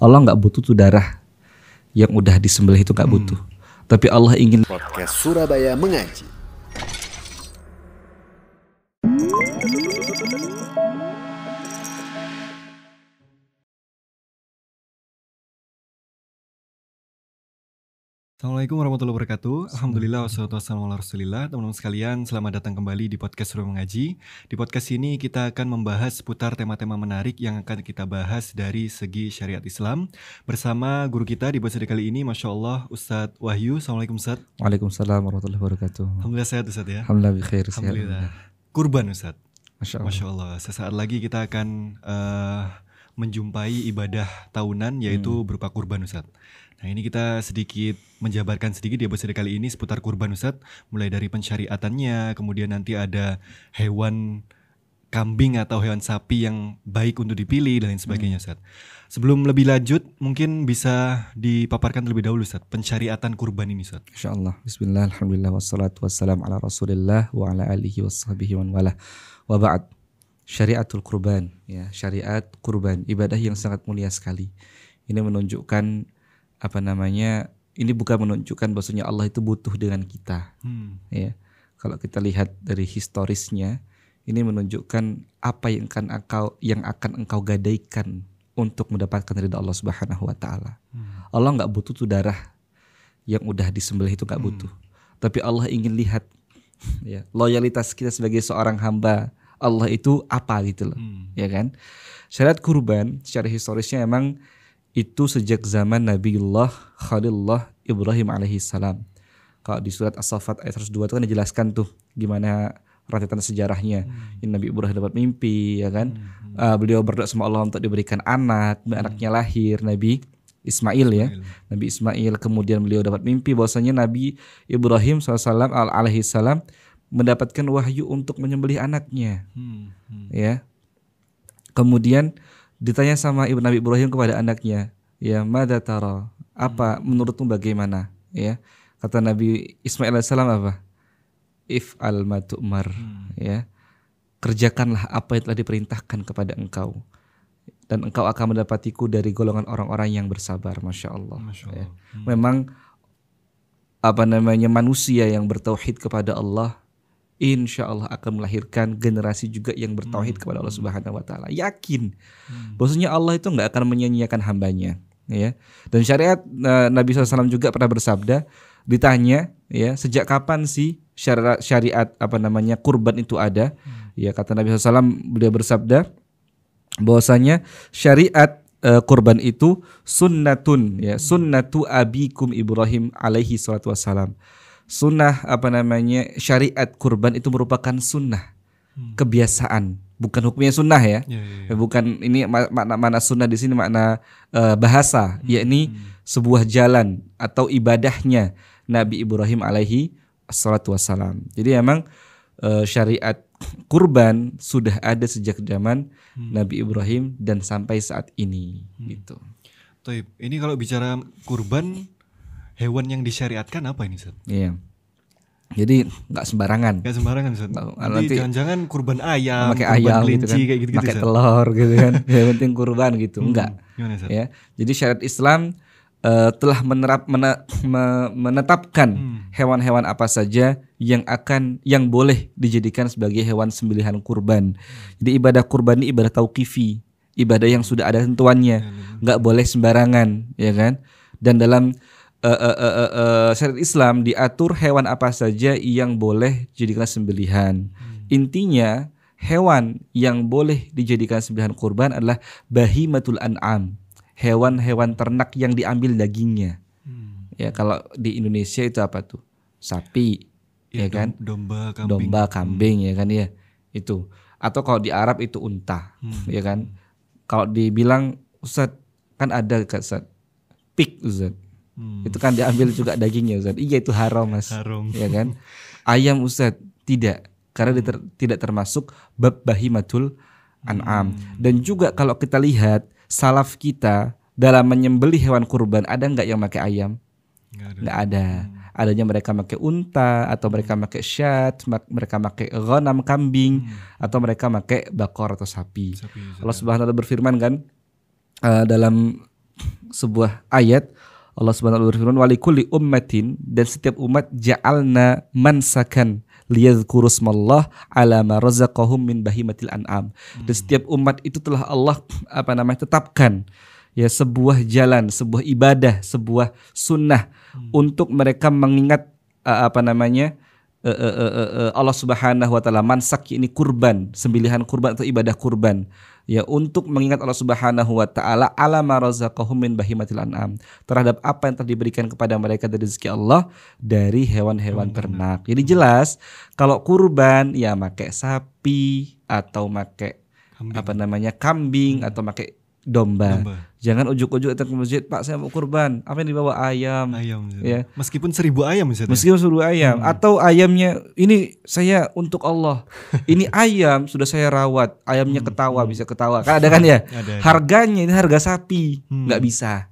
Allah nggak butuh tuh darah yang udah disembelih itu nggak butuh. Tapi Allah ingin Podcast Surabaya Mengaji. Assalamualaikum warahmatullahi wabarakatuh. Alhamdulillah wassalatu wassalamu ala rasulillah. Teman-teman sekalian, selamat datang kembali di podcast Ruang Mengaji. Di podcast ini kita akan membahas seputar tema-tema menarik yang akan kita bahas dari segi syariat Islam bersama guru kita di episode kali ini, Masya Allah, Ustadz Wahyu. Assalamualaikum Ustadz. Waalaikumsalam warahmatullahi wabarakatuh. Alhamdulillah sehat Ustadz ya. Alhamdulillah bi khair sehat. Alhamdulillah. Kurban Ustadz. Masya Allah. Masya Allah. Sesaat lagi kita akan eh, menjumpai ibadah tahunan yaitu berupa kurban Ustadz. Nah ini kita sedikit menjabarkan sedikit di episode kali ini seputar kurban Ustadz. Mulai dari pensyariatannya, kemudian nanti ada hewan kambing atau hewan sapi yang baik untuk dipilih dan lain sebagainya Ustadz. Sebelum lebih lanjut mungkin bisa dipaparkan terlebih dahulu Ustadz. Pensyariatan kurban ini Ustadz. Insya Allah. Bismillah, Alhamdulillah, wassalatu wassalam ala rasulillah wa ala alihi wassahabihi wa wala. Wa ba'd. Syariatul kurban. Ya, syariat kurban. Ibadah yang sangat mulia sekali. Ini menunjukkan apa namanya ini bukan menunjukkan bahwasanya Allah itu butuh dengan kita Hmm. ya kalau kita lihat dari historisnya ini menunjukkan apa yang akan engkau yang akan engkau gadaikan untuk mendapatkan ridha Allah Subhanahu wa taala. Allah nggak butuh tuh darah yang udah disembelih itu nggak butuh. Tapi Allah ingin lihat ya loyalitas kita sebagai seorang hamba Allah itu apa gitu loh. Hmm. Ya kan? Syariat kurban secara historisnya emang itu sejak zaman Nabiullah Khalilullah Ibrahim alaihi salam. Kalau di surat As-Saffat ayat 102 itu kan dijelaskan tuh gimana rentetan sejarahnya. Ini Nabi Ibrahim dapat mimpi ya kan. Uh, beliau berdoa sama Allah untuk diberikan anak, anaknya lahir Nabi Ismail ya. Nabi Ismail kemudian beliau dapat mimpi bahwasanya Nabi Ibrahim SAW al- alaihi salam mendapatkan wahyu untuk menyembelih anaknya Hmm. Hmm. ya. Kemudian ditanya sama ibu Nabi Ibrahim kepada anaknya, ya mada tara? Apa menurutmu bagaimana? Ya. Kata Nabi Ismail alaihissalam apa? If al matu'mar, ya. Kerjakanlah apa yang telah diperintahkan kepada engkau dan engkau akan mendapatiku dari golongan orang-orang yang bersabar, masya Allah. Masya ya. Allah. Hmm. Memang apa namanya manusia yang bertauhid kepada Allah insya Allah akan melahirkan generasi juga yang bertauhid kepada Allah Subhanahu wa taala. Yakin bahwasanya Allah itu nggak akan menyia-nyiakan hambanya, ya. Dan syariat eh, Nabi SAW juga pernah bersabda ditanya ya sejak kapan sih syariat, syariat apa namanya kurban itu ada? Ya kata Nabi SAW beliau bersabda bahwasanya syariat eh, kurban itu sunnatun ya sunnatu abikum Ibrahim alaihi salatu wassalam sunnah apa namanya syariat kurban itu merupakan sunnah. Kebiasaan. Bukan hukumnya sunnah ya. Ya, ya, ya. bukan ini ma- makna makna sunnah di sini makna eh, bahasa. Yakni sebuah jalan atau ibadahnya Nabi Ibrahim alaihi salatu wassalam. Jadi emang eh, syariat kurban sudah ada sejak zaman Nabi Ibrahim dan sampai saat ini. Gitu. Toib, ini kalau bicara kurban hewan yang disyariatkan apa ini Ustaz? Iya. Jadi nggak sembarangan. Gak sembarangan Ustaz. Nggak, Nanti, jangan-jangan kurban ayam, pakai kurban ayam gitu kelinci kan, kayak gitu-gitu pakai telur gitu kan. Yang penting kurban gitu. Enggak. Gimana Ustaz? Ya. Jadi syariat Islam eh, telah menerap mene- me- menetapkan hewan-hewan apa saja yang akan yang boleh dijadikan sebagai hewan sembelihan kurban. Jadi ibadah kurban ini ibadah tauqifi, ibadah yang sudah ada tentuannya, nggak boleh sembarangan, ya kan? Dan dalam eh, eh, eh, eh, eh, syariat Islam diatur hewan apa saja yang boleh dijadikan sembelihan. Intinya hewan yang boleh dijadikan sembelihan kurban adalah bahimatul an'am, hewan-hewan ternak yang diambil dagingnya. Hmm. Ya kalau di Indonesia itu apa tuh? Sapi, ya, Ya, kan? dom- Domba, kambing. Domba, kambing ya kan ya. Itu. Atau kalau di Arab itu unta, ya kan? Kalau dibilang Ustaz kan ada Ustaz. Pig Ustaz. Hmm. Itu kan diambil juga dagingnya Ustaz. Iya itu haram Mas. Haram. Ya kan? Ayam Ustaz tidak karena dia ter- tidak termasuk bab bahimatul an'am. Dan juga kalau kita lihat salaf kita dalam menyembelih hewan kurban ada nggak yang pakai ayam? Nggak ada. ada. Adanya mereka pakai unta atau mereka pakai syat, mereka pakai ghanam kambing atau mereka pakai bakor atau sapi. Sapi. Allah Subhanahu wa taala berfirman kan eh, dalam sebuah ayat Allah Subhanahu wa taala berfirman walikulli ummatin dan setiap umat ja'alna mansakan liyadhkuru smallah ala ma razaqahum min bahimatil an'am. Dan setiap umat itu telah Allah apa namanya tetapkan ya sebuah jalan, sebuah ibadah, sebuah sunnah untuk mereka mengingat uh, apa namanya uh, uh, uh, uh, uh, Allah Subhanahu wa taala mansak ini kurban, sembelihan kurban atau ibadah kurban ya untuk mengingat Allah Subhanahu wa taala ala ma razaqahum min bahimatil an'am. Terhadap apa yang telah diberikan kepada mereka dari rezeki Allah dari hewan-hewan ternak. Jadi jelas kalau kurban ya pakai sapi atau pakai apa namanya kambing atau pakai domba. Domba. Jangan ujuk-ujuk datang ke masjid, Pak saya mau kurban. Apa yang dibawa ayam? Ayam. Ya. Meskipun seribu ayam Ustaz. ya? Meskipun suruh ayam atau ayamnya ini saya untuk Allah. Ini ayam sudah saya rawat. Ayamnya ketawa bisa ketawa. Kan ada kan ya? Ada, ada. Harganya ini harga sapi. Hmm. nggak bisa.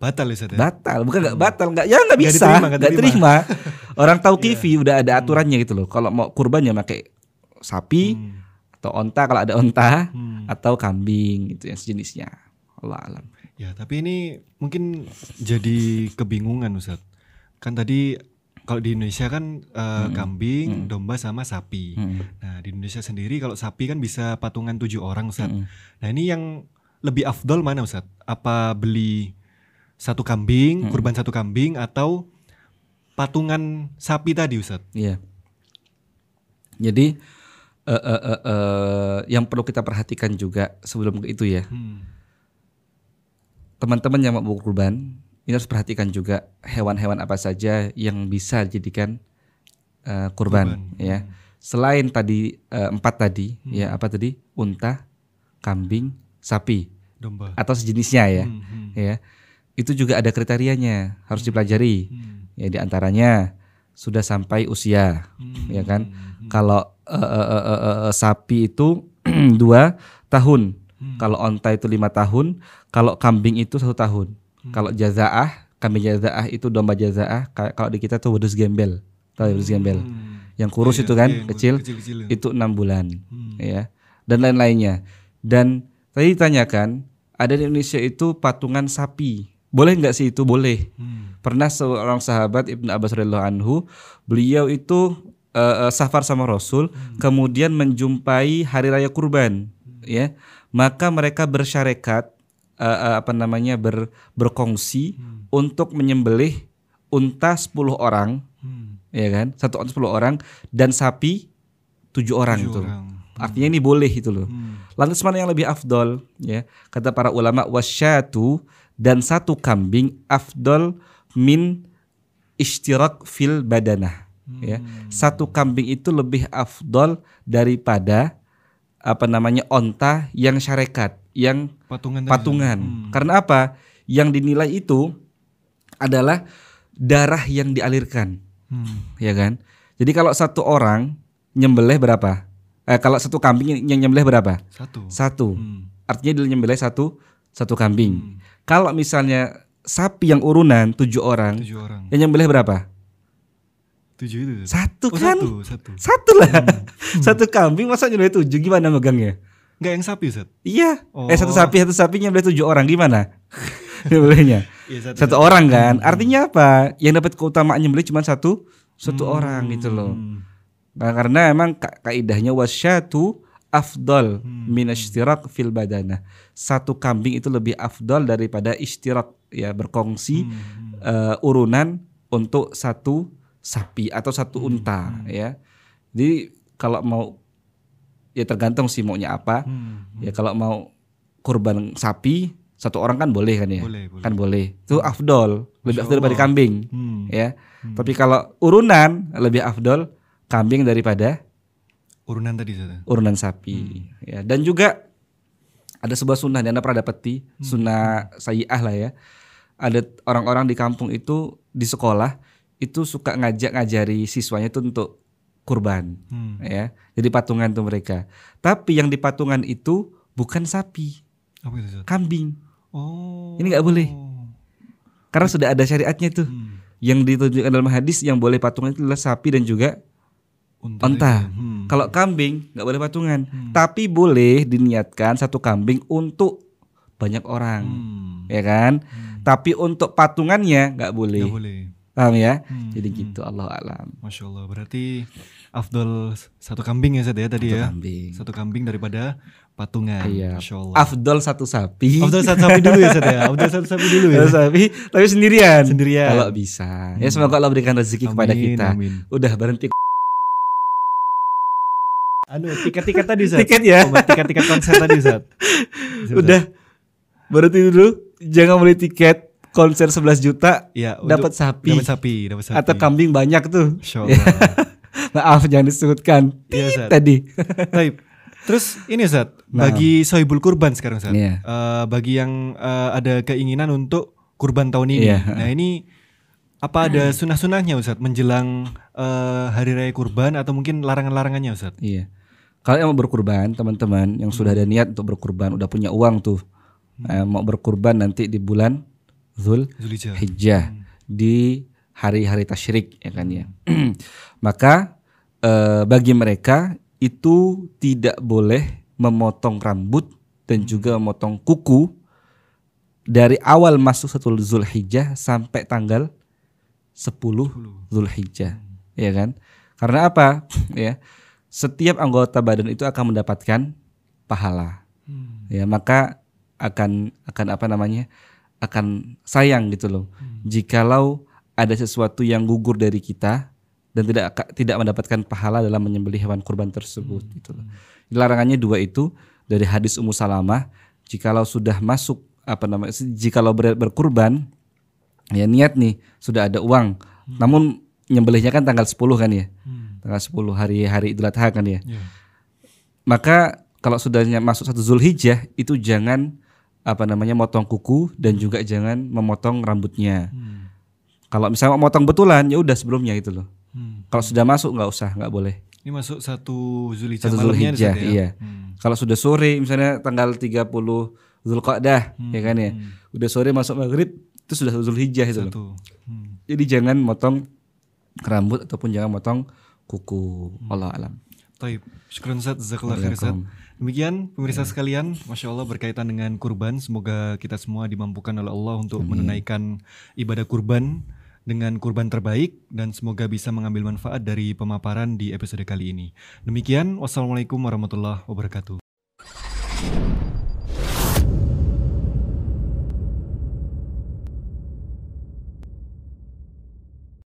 Batal ya? Batal, bukan nggak batal, nggak ya nggak bisa, diterima, nggak nggak terima. Orang tahu kifi Iya. udah ada aturannya gitu loh. Kalau mau kurbannya pakai sapi Hmm. Atau onta kalau ada onta Hmm. atau kambing gitu yang sejenisnya. Allah alam. Ya, tapi ini mungkin jadi kebingungan Ustaz. Kan tadi kalau di Indonesia kan eh, kambing, domba sama sapi. Hmm. Nah, di Indonesia sendiri kalau sapi kan bisa patungan tujuh orang Ustaz. Hmm. Nah, ini yang lebih afdol mana Ustaz? Apa beli satu kambing, Hmm. kurban satu kambing atau patungan sapi tadi Ustaz? Iya. Jadi eh, eh, eh, eh, yang perlu kita perhatikan juga sebelum itu ya, Hmm. teman-teman yang mau kurban ini harus perhatikan juga hewan-hewan apa saja yang bisa dijadikan eh, kurban, Kurban. ya. Selain tadi eh, empat tadi, ya apa tadi unta, kambing, sapi Domba. atau sejenisnya ya, Hmm, hmm, ya. Itu juga ada kriterianya harus dipelajari. hmm, Ya di antaranya sudah sampai usia, hmm, ya kan? hmm, Kalau eh, eh, eh, eh, sapi itu dua tahun, hmm. kalau onta itu lima tahun, kalau kambing itu satu tahun. Hmm. Kalau jazaah, kambing jazaah itu domba jazaah. ka- Kalau di kita tuh wedus gembel, tahu ya, wedus gembel, Hmm. yang kurus Iya, itu kan, iya, yang kecil, kecil-kecil. itu enam bulan, Hmm. ya, dan lain-lainnya. Dan tadi ditanyakan, ada di Indonesia itu patungan sapi, boleh nggak sih itu? Boleh. Hmm. Pernah seorang sahabat Ibnu Abbas radhiyallahu anhu, beliau itu eh, safar sama Rasul, kemudian menjumpai hari raya kurban, ya. Maka mereka bersyarekat eh, eh, apa namanya ber, berkongsi untuk menyembelih unta 10 orang, Hmm. ya kan? Satu unta 10 orang dan sapi tujuh orang itu. orang. Artinya ini boleh itu loh. Hmm. Lantas mana yang lebih afdol? Ya, kata para ulama wasyatu dan satu kambing afdol min ishtirak fil badanah. Ya, satu kambing itu lebih afdol daripada apa namanya onta yang syarikat, yang Patungan patungan. Hmm. Karena apa? Yang dinilai itu adalah darah yang dialirkan, Hmm. ya kan? Jadi kalau satu orang nyembelih berapa? Eh, kalau satu kambing yang nyembelih berapa? Satu. Satu. Hmm. Artinya dia nyembelih satu satu kambing. Kalau misalnya sapi yang urunan tujuh orang, Tujuh orang. yang nyembelih berapa? Tujuh itu. Satu Oh, kan? satu, satu. Satu lah. Satu kambing masa nyembelih tujuh gimana megangnya? Enggak yang sapi, Ustaz. Iya. Oh. Eh satu sapi satu sapi nyembelih tujuh orang gimana? nyembelihnya Iya, satu orang kan? Artinya apa? Yang dapat keutamaan nyembelih cuma satu satu orang gitu loh. Hmm. Nah, karena emang ka- kaidahnya wasyatu afdal Hmm. min ishtirak fil badana. Satu kambing itu lebih afdal daripada ishtirak ya berkongsi Hmm. eh, urunan untuk satu sapi atau satu Hmm. unta ya. Jadi kalau mau ya tergantung sih maunya apa. Hmm. Ya kalau mau kurban sapi satu orang kan boleh kan ya? Boleh, boleh. Kan boleh. Itu afdol, lebih afdol daripada kambing Hmm. ya. Tapi kalau urunan lebih afdol kambing daripada Urunan tadi, Ustaz. urunan sapi ya. Dan juga ada sebuah sunnah yang anda pernah dapati, sunnah sayyah lah ya. Ada orang-orang di kampung itu di sekolah itu suka ngajak ngajari siswanya itu untuk kurban Hmm. ya. Jadi patungan tuh mereka. Tapi yang di patungan itu bukan sapi, Apa itu, kambing. Oh. Ini nggak boleh. Karena sudah ada syariatnya tuh. Hmm. Yang ditunjukkan dalam hadis yang boleh patungan itu adalah sapi dan juga Unta. Itu. Hmm. Kalau kambing nggak boleh patungan, tapi boleh diniatkan satu kambing untuk banyak orang, Hmm. ya kan? Tapi untuk patungannya nggak boleh. Nggak boleh. Paham ya? Hmm, Jadi hmm. gitu Allah alam. Masya Allah. Berarti afdol satu kambing ya Ustaz ya tadi Satu ya. kambing. Satu kambing daripada patungan. Iya. Masya Allah. Afdol satu sapi. Afdol satu sapi dulu ya Ustaz ya. Afdol satu sapi dulu ya. Sapi tapi sendirian. Sendirian. Kalau bisa. Ya semoga Allah berikan rezeki kepada Amin, kita. Amin. Udah berhenti Anu tiket-tiket tadi Ustaz. tiket ya. Oh, tiket-tiket konser tadi Ustaz. Udah berhenti dulu. Jangan beli tiket konser 11 juta Ya, dapat sapi. Dapat sapi, dapat sapi. atau kambing banyak tuh. Allah. Maaf jangan disebutkan. Iya, Ustaz. tadi. Taib. Terus ini Ustaz, Nah. bagi sohibul kurban sekarang Ustaz. Iya. Eh, bagi yang eh, ada keinginan untuk kurban tahun ini. Iya. Nah, ini apa ada sunah-sunahnya Ustaz menjelang eh, hari raya kurban atau mungkin larangan-larangannya Ustaz? Iya. Kalau yang mau berkurban, teman-teman yang sudah ada niat untuk berkurban, udah punya uang tuh, eh, mau berkurban nanti di bulan Zul. Hijjah di hari-hari tasyrik ya kan ya. Maka eh, bagi mereka itu tidak boleh memotong rambut dan juga memotong kuku dari awal masuk satu Zulhijjah sampai tanggal 10 Zulhijjah, ya kan? Karena apa? ya. Setiap anggota badan itu akan mendapatkan pahala. Hmm. Ya, maka akan akan apa namanya? Akan sayang gitu loh. Jikalau ada sesuatu yang gugur dari kita dan tidak tidak mendapatkan pahala dalam menyembelih hewan kurban tersebut gitu loh. Larangannya dua itu dari hadis Ummu Salamah, jikalau sudah masuk apa namanya? jikalau ber- berkurban ya niat nih sudah ada uang. Namun nyembelihnya kan tanggal 10 kan ya. Hmm. Tanggal 10 hari hari Idul Adha kan ya. Iya. Maka kalau sudah masuk satu Zulhijjah itu jangan apa namanya motong kuku dan juga jangan memotong rambutnya. Hmm. Kalau misalnya mau motong betulan ya udah sebelumnya itu loh. Hmm. Kalau sudah masuk nggak usah nggak boleh. Ini masuk satu Zulhijjah Satu Zulhijjah, ya? iya. Hmm. Kalau sudah sore misalnya tanggal 30 Zulqa'dah ya kan ya. Hmm. Udah sore masuk maghrib itu sudah Zulhijjah itu loh. Hmm. Jadi jangan motong rambut ataupun jangan motong kuku. Hmm. Allah alam. Taib. Syukran Ustaz, jazakallah khair. Demikian pemirsa sekalian, Masya Allah berkaitan dengan kurban. Semoga kita semua dimampukan oleh Allah untuk menunaikan ibadah kurban dengan kurban terbaik dan semoga bisa mengambil manfaat dari pemaparan di episode kali ini. Demikian, wassalamualaikum warahmatullahi wabarakatuh.